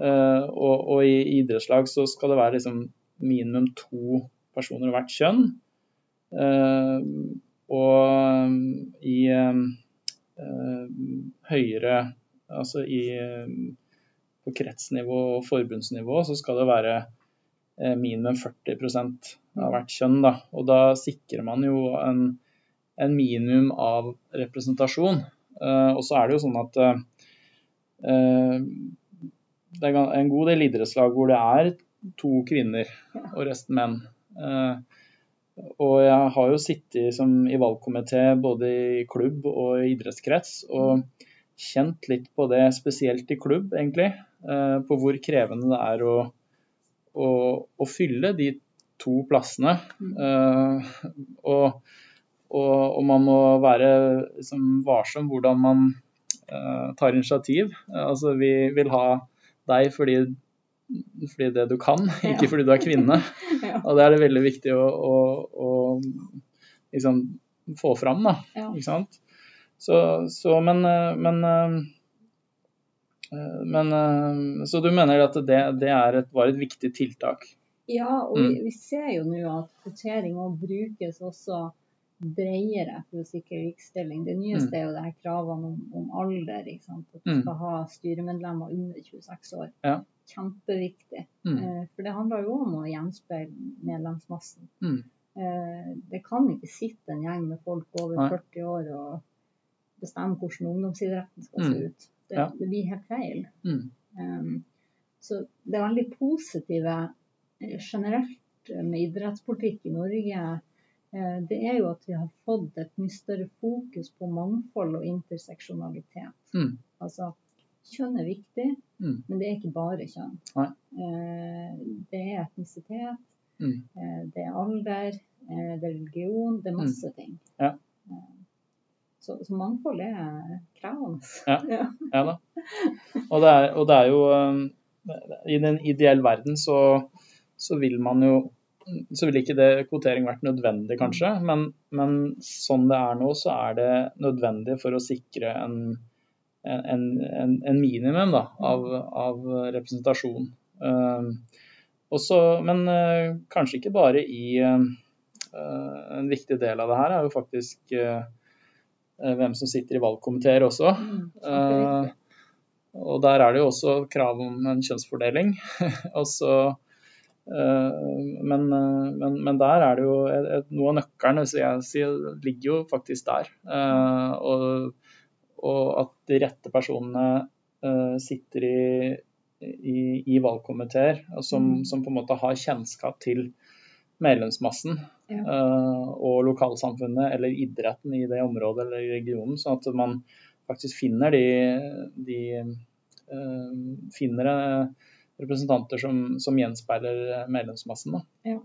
Speaker 1: Uh, og, og i idrettslag så skal det være liksom minimum to personer av hvert kjønn. Uh, og i uh, høyere Altså i på kretsnivå og forbundsnivå så skal det være minimum 40% av hvert kjønn. Da. Og da sikrer man jo en en minimum av representasjon. Uh, og så er det jo sånn at uh, det er en god del idrettslag hvor det er to kvinner og resten menn. Uh, og jeg har jo sittet som i valgkomité både i klubb og i idrettskrets og kjent litt på det, spesielt i klubb, egentlig. På hvor krevende det er å, å, å fylle de to plassene. Og og, og man må være liksom, varsom hvordan man uh, tar initiativ. Altså, vi vil ha deg fordi, fordi det du kan, ikke ja. fordi du er kvinne. ja. Og det er det veldig viktig å, å, å liksom, få fram, da. Ja. Ikke sant? Så, så men, eh, men men, så du mener at det, det et, var et viktig tiltak?
Speaker 2: Ja, og mm. vi, vi, ser jo nå at kvotering brukes også bredere for å sikre likestilling. Det nyeste mm. er jo det her kravene om, om alder. At du mm. skal ha styremedlemmer under 26 år. Ja. Kjempeviktig. Mm. Eh, for det handler jo om å gjenspeile medlemsmassen. Mm. Eh, det kan ikke sitte en gjeng med folk over Nei. 40 år og bestemme hvordan ungdomsidretten skal se mm. ut. Det, ja. det blir helt feil. Um, så det er veldig positive eh, generelt med idrettspolitikk i Norge det er jo at vi har fått et mye større fokus på mangfold og interseksjonalitet. Mm. Altså, kjønn er viktig, mm. men det er ikke bare kjønn. Nei. Eh, det er etnisitet, mm. Eh, det er alder, det er religion, det er masse mm. ting. Ja. Så, så, mangfold er krevende.
Speaker 1: Ja, ja. ja da. Og det, er, og det, er, jo I den ideelle verden så, så vil man jo så ville ikke det kvotering vært nødvendig, kanskje. Men, men, sånn det er nå, så er det nødvendig for å sikre en, en, en, en minimum da, av, av, representasjon. Uh, også, men uh, kanskje ikke bare i uh, En viktig del av det her er jo faktisk hvem som sitter i valgkomiteer også. Mm, og der er det jo også krav om en kjønnsfordeling. og så Eh, men, eh, men, men, der er det jo noe av nøkkelen jeg sier, ligger jo faktisk der. Eh, og, og, at de rette personene sitter i, i, i valgkomiteer som, mm. som, på en måte har kjennskap til medlemsmassen ja. og lokalsamfunnet eller idretten i det området eller regionen, sånn at man faktisk finner de, de finner representanter som, som gjenspeiler medlemsmassen.
Speaker 2: Ja.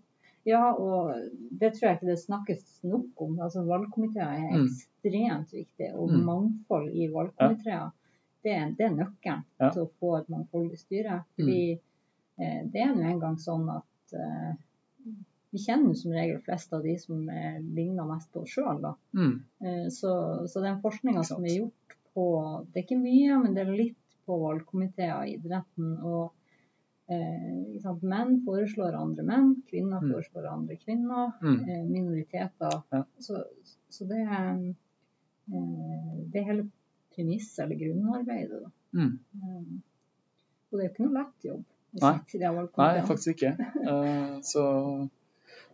Speaker 2: ja. og det tror jeg ikke det snakkes nok om. Altså, Valgkomiteer er mm. ekstremt viktig, og mm. mangfold i valgkomiteer ja. det, det, er nøkkelen ja. til å få et mangfoldig styre. Fordi mm. eh, det er nå engang sånn at eh, vi kjenner som regel flest av de som eh, ligner mest på oss sjøl.
Speaker 1: Mm.
Speaker 2: Eh, så, så den forskninga som er gjort på Det er ikke mye, men det er litt på valgkomiteer i idretten. Og eh, menn foreslår andre menn, kvinner
Speaker 1: Mm.
Speaker 2: foreslår andre kvinner.
Speaker 1: Mm.
Speaker 2: Eh, minoriteter.
Speaker 1: Ja.
Speaker 2: Så, så det er eh, det er hele premisset eller grunnarbeidet. Da.
Speaker 1: Mm.
Speaker 2: Eh, og det er jo ikke noe lett jobb.
Speaker 1: Nei. Nei, faktisk ikke. Uh, så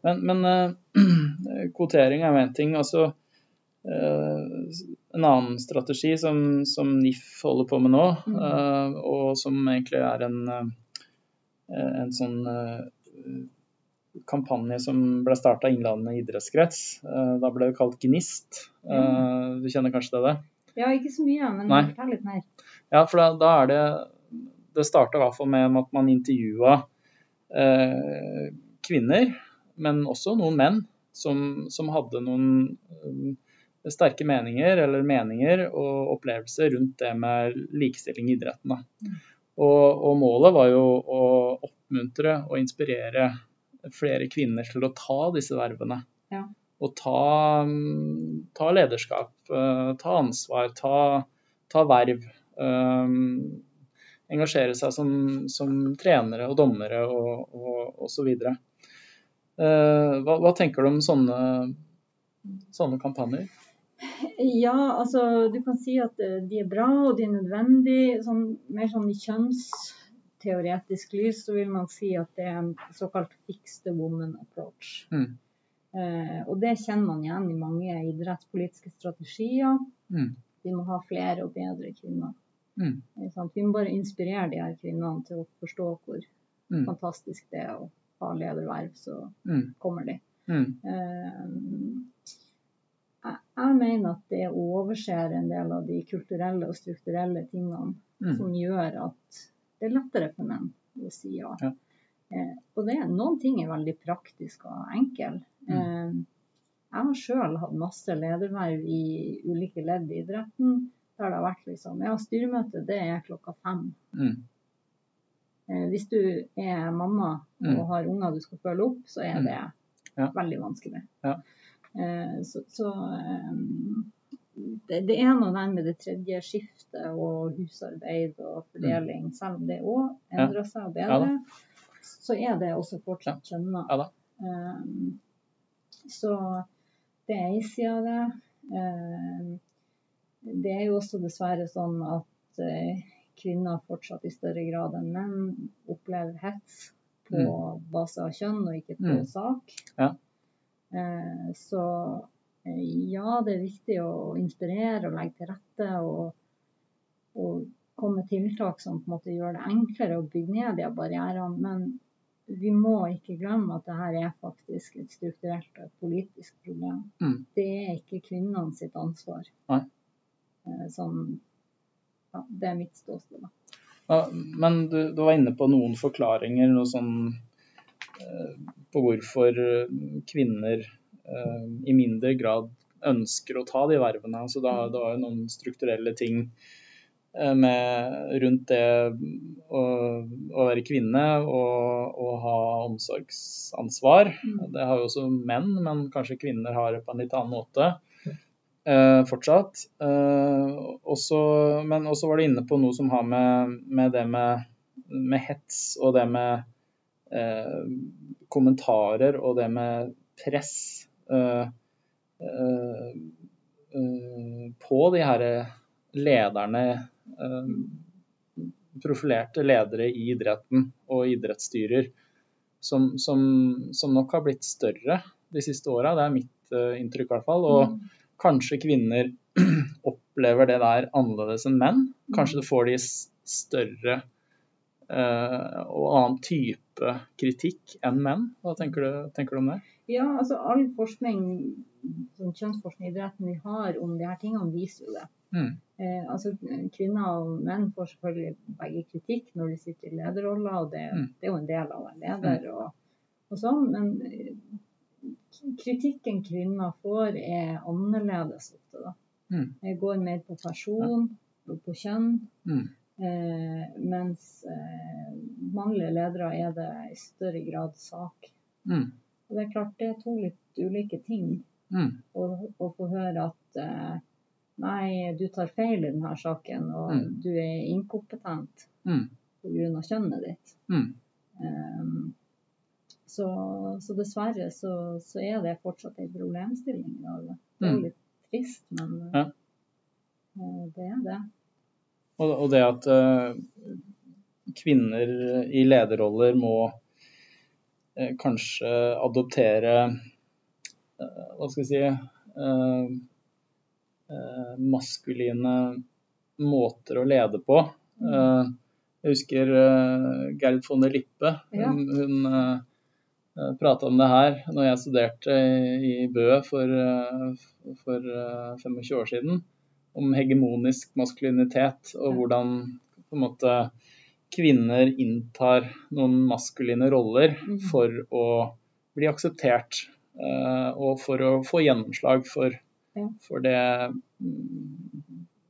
Speaker 1: Men, men uh, kvotering er jo én ting. Altså Uh, en annen strategi som, som NIF holder på med nå, eh, og som egentlig er en, en sånn eh, kampanje som ble starta i Innlandet idrettskrets. Eh, da ble det kalt Gnist. Eh, du kjenner kanskje til det?
Speaker 2: Ja, ikke så mye, men
Speaker 1: Nei.
Speaker 2: ta litt mer.
Speaker 1: Ja, for da, da er det Det starta i hvert fall med at man intervjua eh, kvinner, men også noen menn, som, som hadde noen um, sterke meninger eller meninger og opplevelser rundt det med likestilling i idretten. Da. Og, og målet var jo å oppmuntre og inspirere flere kvinner til å ta disse vervene.
Speaker 2: Ja.
Speaker 1: Og ta, mm, ta lederskap, eh, ta ansvar, ta, ta verv. Um, engasjere seg som, som trenere og dommere og, og, og så videre. Eh, hva, hva tenker du om sånne, sånne kampanjer?
Speaker 2: Ja, altså du kan si at eh, de er bra og de er nødvendige. Sånn, mer sånn i kjønnsteoretisk lys så vil man si at det er en såkalt fix the woman approach.
Speaker 1: Mm.
Speaker 2: Eh, og det kjenner man igjen i mange idrettspolitiske strategier.
Speaker 1: Mm.
Speaker 2: Vi må ha flere og bedre kvinner.
Speaker 1: Mm.
Speaker 2: Vi må bare inspirere de her kvinnene til å forstå hvor
Speaker 1: Mm.
Speaker 2: fantastisk det er å ha lederverv, så
Speaker 1: Mm.
Speaker 2: kommer de.
Speaker 1: Mm.
Speaker 2: Eh, jeg, mener at det overser en del av de kulturelle og strukturelle tingene
Speaker 1: Mm.
Speaker 2: som gjør at det er lettere for menn å si ja.
Speaker 1: Ja.
Speaker 2: Eh, og det, noen ting er veldig praktisk og enkel.
Speaker 1: Mm.
Speaker 2: Eh, jeg har sjøl hatt masse lederverv i ulike ledd i idretten. Der det har vært liksom Ja, styremøte det er klokka fem.
Speaker 1: Mm.
Speaker 2: Eh, hvis du er mamma og
Speaker 1: Mm.
Speaker 2: har unger du skal følge opp, så er
Speaker 1: Mm.
Speaker 2: det
Speaker 1: Ja.
Speaker 2: veldig vanskelig.
Speaker 1: Ja.
Speaker 2: Eh, så så eh, det, det er noe der med det tredje skiftet og husarbeid og fordeling, selv om det òg endrer seg og
Speaker 1: Mm. Ja
Speaker 2: bedre, så er det også fortsatt kjønna.
Speaker 1: Ja.
Speaker 2: Eh, så det er ei side av det. Det er jo også dessverre sånn at kvinner fortsatt i større grad enn menn opplever hets på base av kjønn og ikke på
Speaker 1: Mm.
Speaker 2: sak. Eh, så eh, ja, det er viktig å inspirere og legge til rette og, og komme med tiltak som på en måte gjør det enklere å bygge ned de barrierene. Men vi må ikke glemme at dette er faktisk et strukturelt og et politisk problem.
Speaker 1: Mm.
Speaker 2: Det er ikke kvinnene sitt ansvar.
Speaker 1: Nei.
Speaker 2: Eh, Sånn, ja, det er mitt ståsted.
Speaker 1: Ja, men du, du var inne på noen forklaringer noe sånn, eh, på hvorfor eh, kvinner eh, i mindre grad ønsker å ta de vervene. Så det, det var jo noen strukturelle ting eh, med, rundt det å, å være kvinne og, og ha omsorgsansvar.
Speaker 2: Mm.
Speaker 1: Det har jo også menn, men kanskje kvinner har det på en litt annen måte. Eh, fortsatt. Eh, også, men også var du inne på noe som har med, med det med, med hets og det med eh, kommentarer og det med press eh, eh, eh, på de her lederne, eh, profilerte ledere i idretten og idrettsstyrer, som, som, som nok har blitt større de siste åra. Det er mitt inntrykk i hvert fall. Og
Speaker 2: Mm.
Speaker 1: kanskje kvinner opplever det der annerledes enn menn. Kanskje det får de større eh, og annen type kritikk enn menn. Hva tenker du, tenker du om det?
Speaker 2: Ja, altså all forskning, sånn kjønnsforskning i idretten vi har om de her tingene, viser jo det.
Speaker 1: Mm.
Speaker 2: Eh, altså Kvinner og menn får selvfølgelig begge kritikk når de sitter i lederroller, og det,
Speaker 1: Mm.
Speaker 2: det er jo en del av å være leder og, og sånn. Men eh, kritikken kvinner får, er annerledes ofte. da.
Speaker 1: Mm.
Speaker 2: Det går mer på person og på kjønn. Eh, mens eh, mannlige ledere er det i større grad sak.
Speaker 1: Mm.
Speaker 2: Og det er klart det er to litt ulike ting.
Speaker 1: Mm.
Speaker 2: Å, få høre at eh, nei, du tar feil i denne saken, og
Speaker 1: Mm.
Speaker 2: du er inkompetent
Speaker 1: Mm.
Speaker 2: pga. kjønnet ditt.
Speaker 1: Mm.
Speaker 2: Um, så, så dessverre så, så er det fortsatt en problemstilling i dag. Det er
Speaker 1: Mm.
Speaker 2: litt trist, men
Speaker 1: Ja.
Speaker 2: eh, det er det.
Speaker 1: Og, det at eh, kvinner i lederroller må eh, kanskje adoptere eh, Hva skal vi si Maskuline måter å lede på. Eh, jeg husker Gerd von der Lippe. Hun, hun prata om det her når jeg studerte i Bø for, for eh, 25 år siden. Om hegemonisk maskulinitet og hvordan måte kvinner inntar noen maskuline roller
Speaker 2: Mhm.
Speaker 1: for å bli akseptert. eh, og for å få gjennomslag for, for det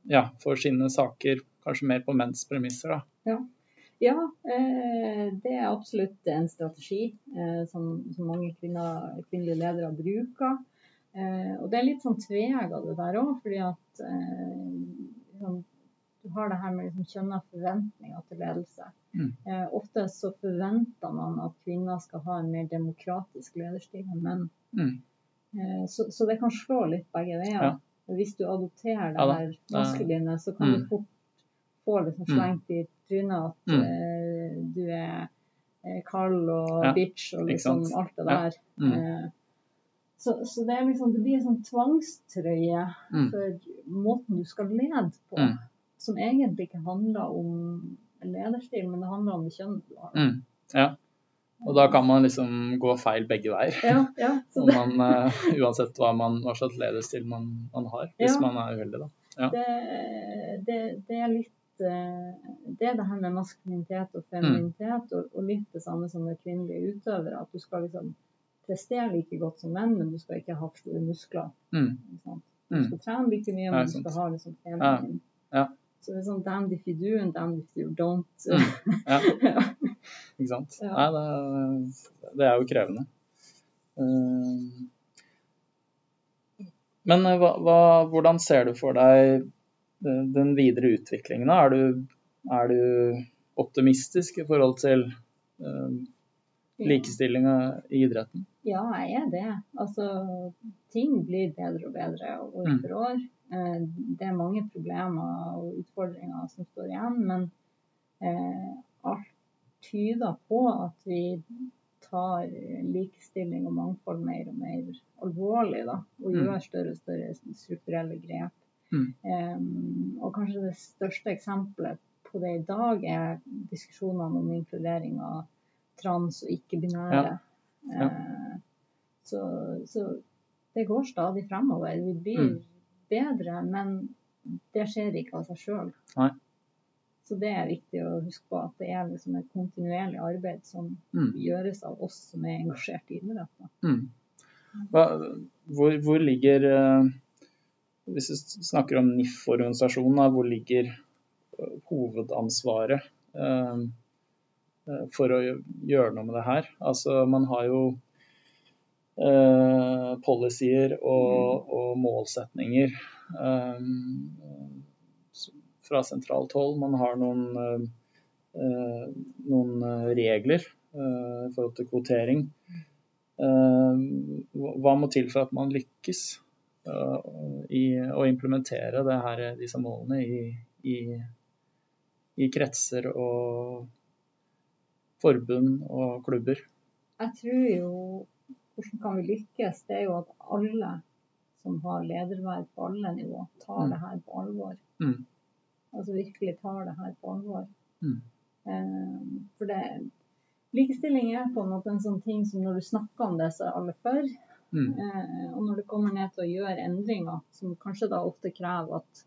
Speaker 1: Ja, for sine saker. Kanskje mer på menns premisser, da.
Speaker 2: Ja, eh, det er absolutt en strategi eh, som, som mange kvinner, kvinnelige ledere bruker. Eh, og det er litt sånn tvega det der òg, fordi at eh, liksom, du har det her med liksom, kjønna forventninger til ledelse.
Speaker 1: Mm.
Speaker 2: Eh, ofte så forventer man at kvinner skal ha en mer demokratisk lederstil enn menn.
Speaker 1: Mm.
Speaker 2: Eh, så, så det kan slå litt begge veier.
Speaker 1: Ja.
Speaker 2: Hvis du adopterer det
Speaker 1: Ja da.
Speaker 2: maskuline, så kan
Speaker 1: Mm.
Speaker 2: du fort få liksom slengt i trynet at
Speaker 1: Mm.
Speaker 2: eh, du er eh, kald og
Speaker 1: Ja,
Speaker 2: bitch og liksom alt det
Speaker 1: Ja.
Speaker 2: der.
Speaker 1: Mm.
Speaker 2: Så, så det, liksom, det blir en sånn tvangstrøye
Speaker 1: Mm.
Speaker 2: for måten du skal lede på,
Speaker 1: Mm.
Speaker 2: som egentlig ikke handler om lederstil, men det handler om det kjønnet du har.
Speaker 1: Mm. Ja. Og da kan man liksom gå feil begge veier.
Speaker 2: Ja, ja,
Speaker 1: man, uh, uansett hva, man, hva slags lederstil man, man har, hvis
Speaker 2: Ja.
Speaker 1: man er uheldig. da. Ja.
Speaker 2: det, det, det er litt eh, Det er det her med maskulinitet og femininitet, og, og litt det samme som med kvinnelige utøvere. At du skal liksom prestere like godt som menn, men du skal ikke ha for store muskler.
Speaker 1: Mm.
Speaker 2: Du
Speaker 1: Mm.
Speaker 2: skal trene like mye, men du skal ha liksom
Speaker 1: Ja.
Speaker 2: feminin.
Speaker 1: Ja.
Speaker 2: Så det er sånn damn if you do and damn if you don't.
Speaker 1: Mm. Ja.
Speaker 2: Ja.
Speaker 1: Ikke sant?
Speaker 2: Ja.
Speaker 1: Nei, det, det er jo krevende. Eh, Men hva, hva, hvordan ser du for deg den videre utviklingen? Er du, er du optimistisk i forhold til eh, likestilling i idretten?
Speaker 2: Ja, jeg er det. Altså, ting blir bedre og bedre år
Speaker 1: Mm.
Speaker 2: for år. Eh, Det er mange problemer og utfordringer som står igjen, men eh, alt tyder på at vi tar likestilling og mangfold mer og mer alvorlig, da, og
Speaker 1: Mm.
Speaker 2: gjør større og større strukturelle grep.
Speaker 1: Mm.
Speaker 2: Eh, og kanskje det største eksempelet på det i dag er diskusjonene om inkludering av trans og ikke-binære.
Speaker 1: Ja.
Speaker 2: Eh, så, så det går stadig fremover. Vi blir
Speaker 1: Mm.
Speaker 2: bedre, men det skjer ikke av seg sjøl. Så det er viktig å huske på at det er liksom et kontinuerlig arbeid som
Speaker 1: Mm.
Speaker 2: gjøres av oss som er engasjert i idrett.
Speaker 1: Mm. Hvor, hvor ligger eh, Hvis vi snakker om NIF-organisasjonen, hvor ligger hovedansvaret eh, for å gjøre noe med det her? Altså, man har jo eh, policyer og, og målsetninger eh, fra sentralt hold. Man har noen, eh, eh, noen eh, regler eh, i forhold til kvotering. Eh, hva må til for at man lykkes eh, i å implementere det her, disse målene i, i, i kretser og forbund og klubber?
Speaker 2: Jeg tror jo hvordan kan vi lykkes, det er jo at alle som har lederverv på alle nivå, tar
Speaker 1: Mm.
Speaker 2: det her på alvor.
Speaker 1: Mm.
Speaker 2: Altså virkelig tar det her på alvor.
Speaker 1: Mm.
Speaker 2: Um, for det, likestilling er på en måte en sånn ting som når du snakker om det, så er alle for.
Speaker 1: Mm.
Speaker 2: Uh, og når det kommer ned til å gjøre endringer, som kanskje da ofte krever at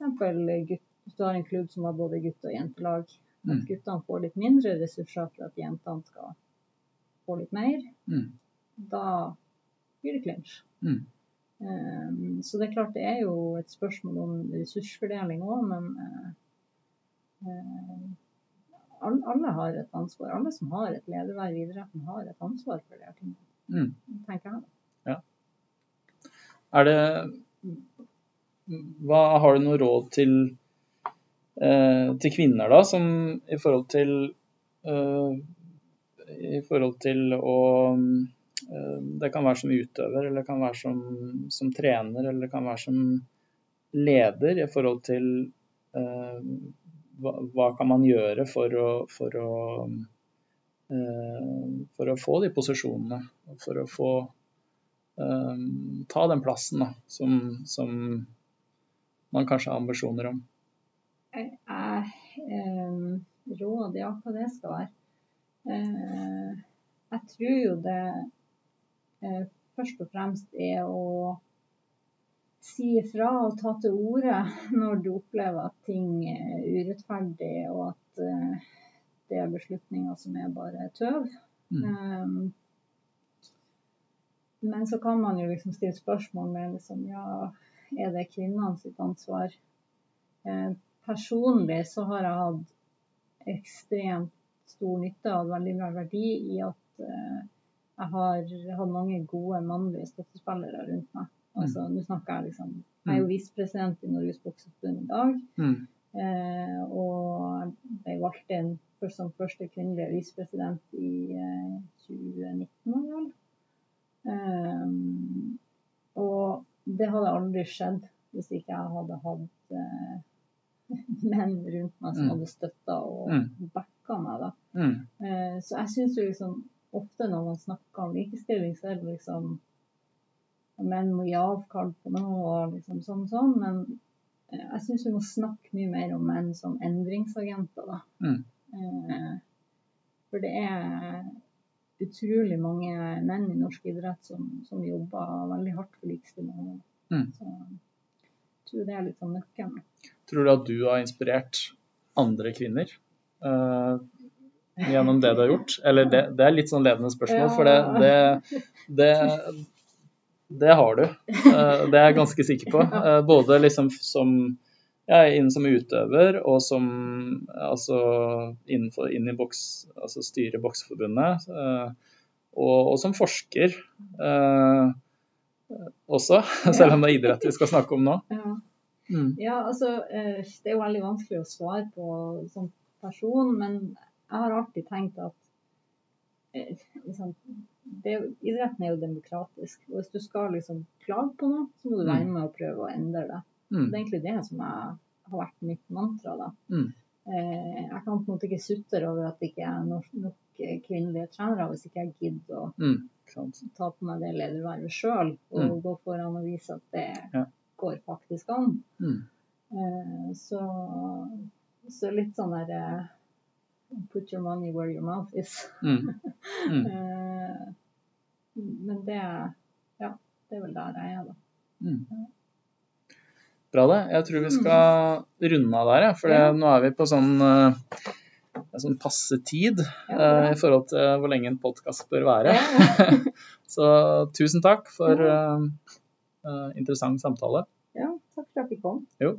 Speaker 2: f.eks. hvis du har en klubb som har både gutt- og jentelag, at
Speaker 1: Mm.
Speaker 2: guttene får litt mindre ressurser for at jentene skal få litt mer,
Speaker 1: Mm.
Speaker 2: da blir det clinch.
Speaker 1: Mm.
Speaker 2: Um, så det er klart det er jo et spørsmål om ressursfordeling òg, men uh, uh, alle, alle har et ansvar. Alle som har et lederverv i idretten, har et ansvar for de tingene.
Speaker 1: Mm.
Speaker 2: tenker jeg.
Speaker 1: Er det hva, Har du noe råd til, til kvinner, da, som i forhold til eh, I forhold til å eh, Det kan være som utøver, eller det kan være som, som trener, eller det kan være som leder i forhold til eh, hva, hva kan man gjøre for å, for å eh, for å få de posisjonene, for å få um, ta den plassen da, som, som man kanskje har ambisjoner om.
Speaker 2: Jeg, jeg, eh, råd, ja, hva det skal være. Eh, jeg tror jo det eh, først og fremst er å si ifra og ta til orde når du opplever at ting er urettferdig, og at det er beslutninger som er bare tøv.
Speaker 1: Mm.
Speaker 2: Men så kan man jo liksom stille spørsmål med liksom, ja, er det kvinnene sitt ansvar? Eh, personlig så har jeg hatt ekstremt stor nytte av veldig bra verdi i at uh, jeg har hatt mange gode mannlige støttespillere rundt meg. Altså, nå snakker Jeg liksom, jeg er jo visepresident i Norges Bokseforbund i dag.
Speaker 1: Mm.
Speaker 2: Uh, og ble valgt inn først som første kvinnelige visepresident i uh, 2019. var det vel. Eh, og det hadde aldri skjedd hvis ikke jeg hadde hatt eh, menn rundt meg som
Speaker 1: Mm.
Speaker 2: hadde støtta og
Speaker 1: Mm.
Speaker 2: backa meg. da.
Speaker 1: Mm.
Speaker 2: Eh, så jeg syns jo liksom ofte når man snakker om likestilling, så er det liksom Menn må gi avkall på noe og liksom sånn sånn, men eh, jeg syns vi må snakke mye mer om menn som endringsagenter, da.
Speaker 1: Mm.
Speaker 2: Eh, for det er utrolig mange menn i norsk idrett som, som jobber veldig hardt for likestilling.
Speaker 1: Mm.
Speaker 2: Så jeg tror det er litt sånn nøkkelen.
Speaker 1: Tror du at du har inspirert andre kvinner uh, gjennom det du har gjort? Eller det, det er litt sånn ledende spørsmål, for det, det, det, har du. Eh, det er jeg ganske sikker på. Eh, både liksom som ja, inn som utøver og som altså innenfor, inn i boks, altså styre Bokseforbundet. eh, og, og som forsker eh, også, selv om det er idrett vi skal snakke om nå.
Speaker 2: Ja.
Speaker 1: Mm.
Speaker 2: Ja, altså, eh, Det er jo veldig vanskelig å svare på som person, men jeg har alltid tenkt at eh, liksom, det, idretten er jo demokratisk. og Hvis du skal liksom klage på noe, så må du
Speaker 1: Mm.
Speaker 2: være med og prøve å endre det.
Speaker 1: Mm.
Speaker 2: Det er egentlig det som jeg, har vært mitt mantra. da.
Speaker 1: Mm.
Speaker 2: Eh, jeg kan på en måte ikke sutre over at det ikke er nok, nok kvinnelige trenere, hvis ikke jeg gidder å
Speaker 1: Mm.
Speaker 2: Ta på meg det ledervervet sjøl og
Speaker 1: Mm.
Speaker 2: gå foran og vise at det
Speaker 1: Ja.
Speaker 2: Går faktisk an.
Speaker 1: Mm.
Speaker 2: Eh, så, så litt sånn der eh, Put your money where your mouth is.
Speaker 1: Mm. Mm.
Speaker 2: Eh, men det Ja, det er vel der jeg er, da.
Speaker 1: Mm. Bra det. Jeg tror vi skal runde av der, ja, for det, nå er vi på sånn, sånn passe tid
Speaker 2: Ja,
Speaker 1: i forhold til hvor lenge en podkast bør være.
Speaker 2: Ja,
Speaker 1: Så tusen takk for interessant samtale.
Speaker 2: ja, takk for at jeg fikk komme.
Speaker 1: Jo.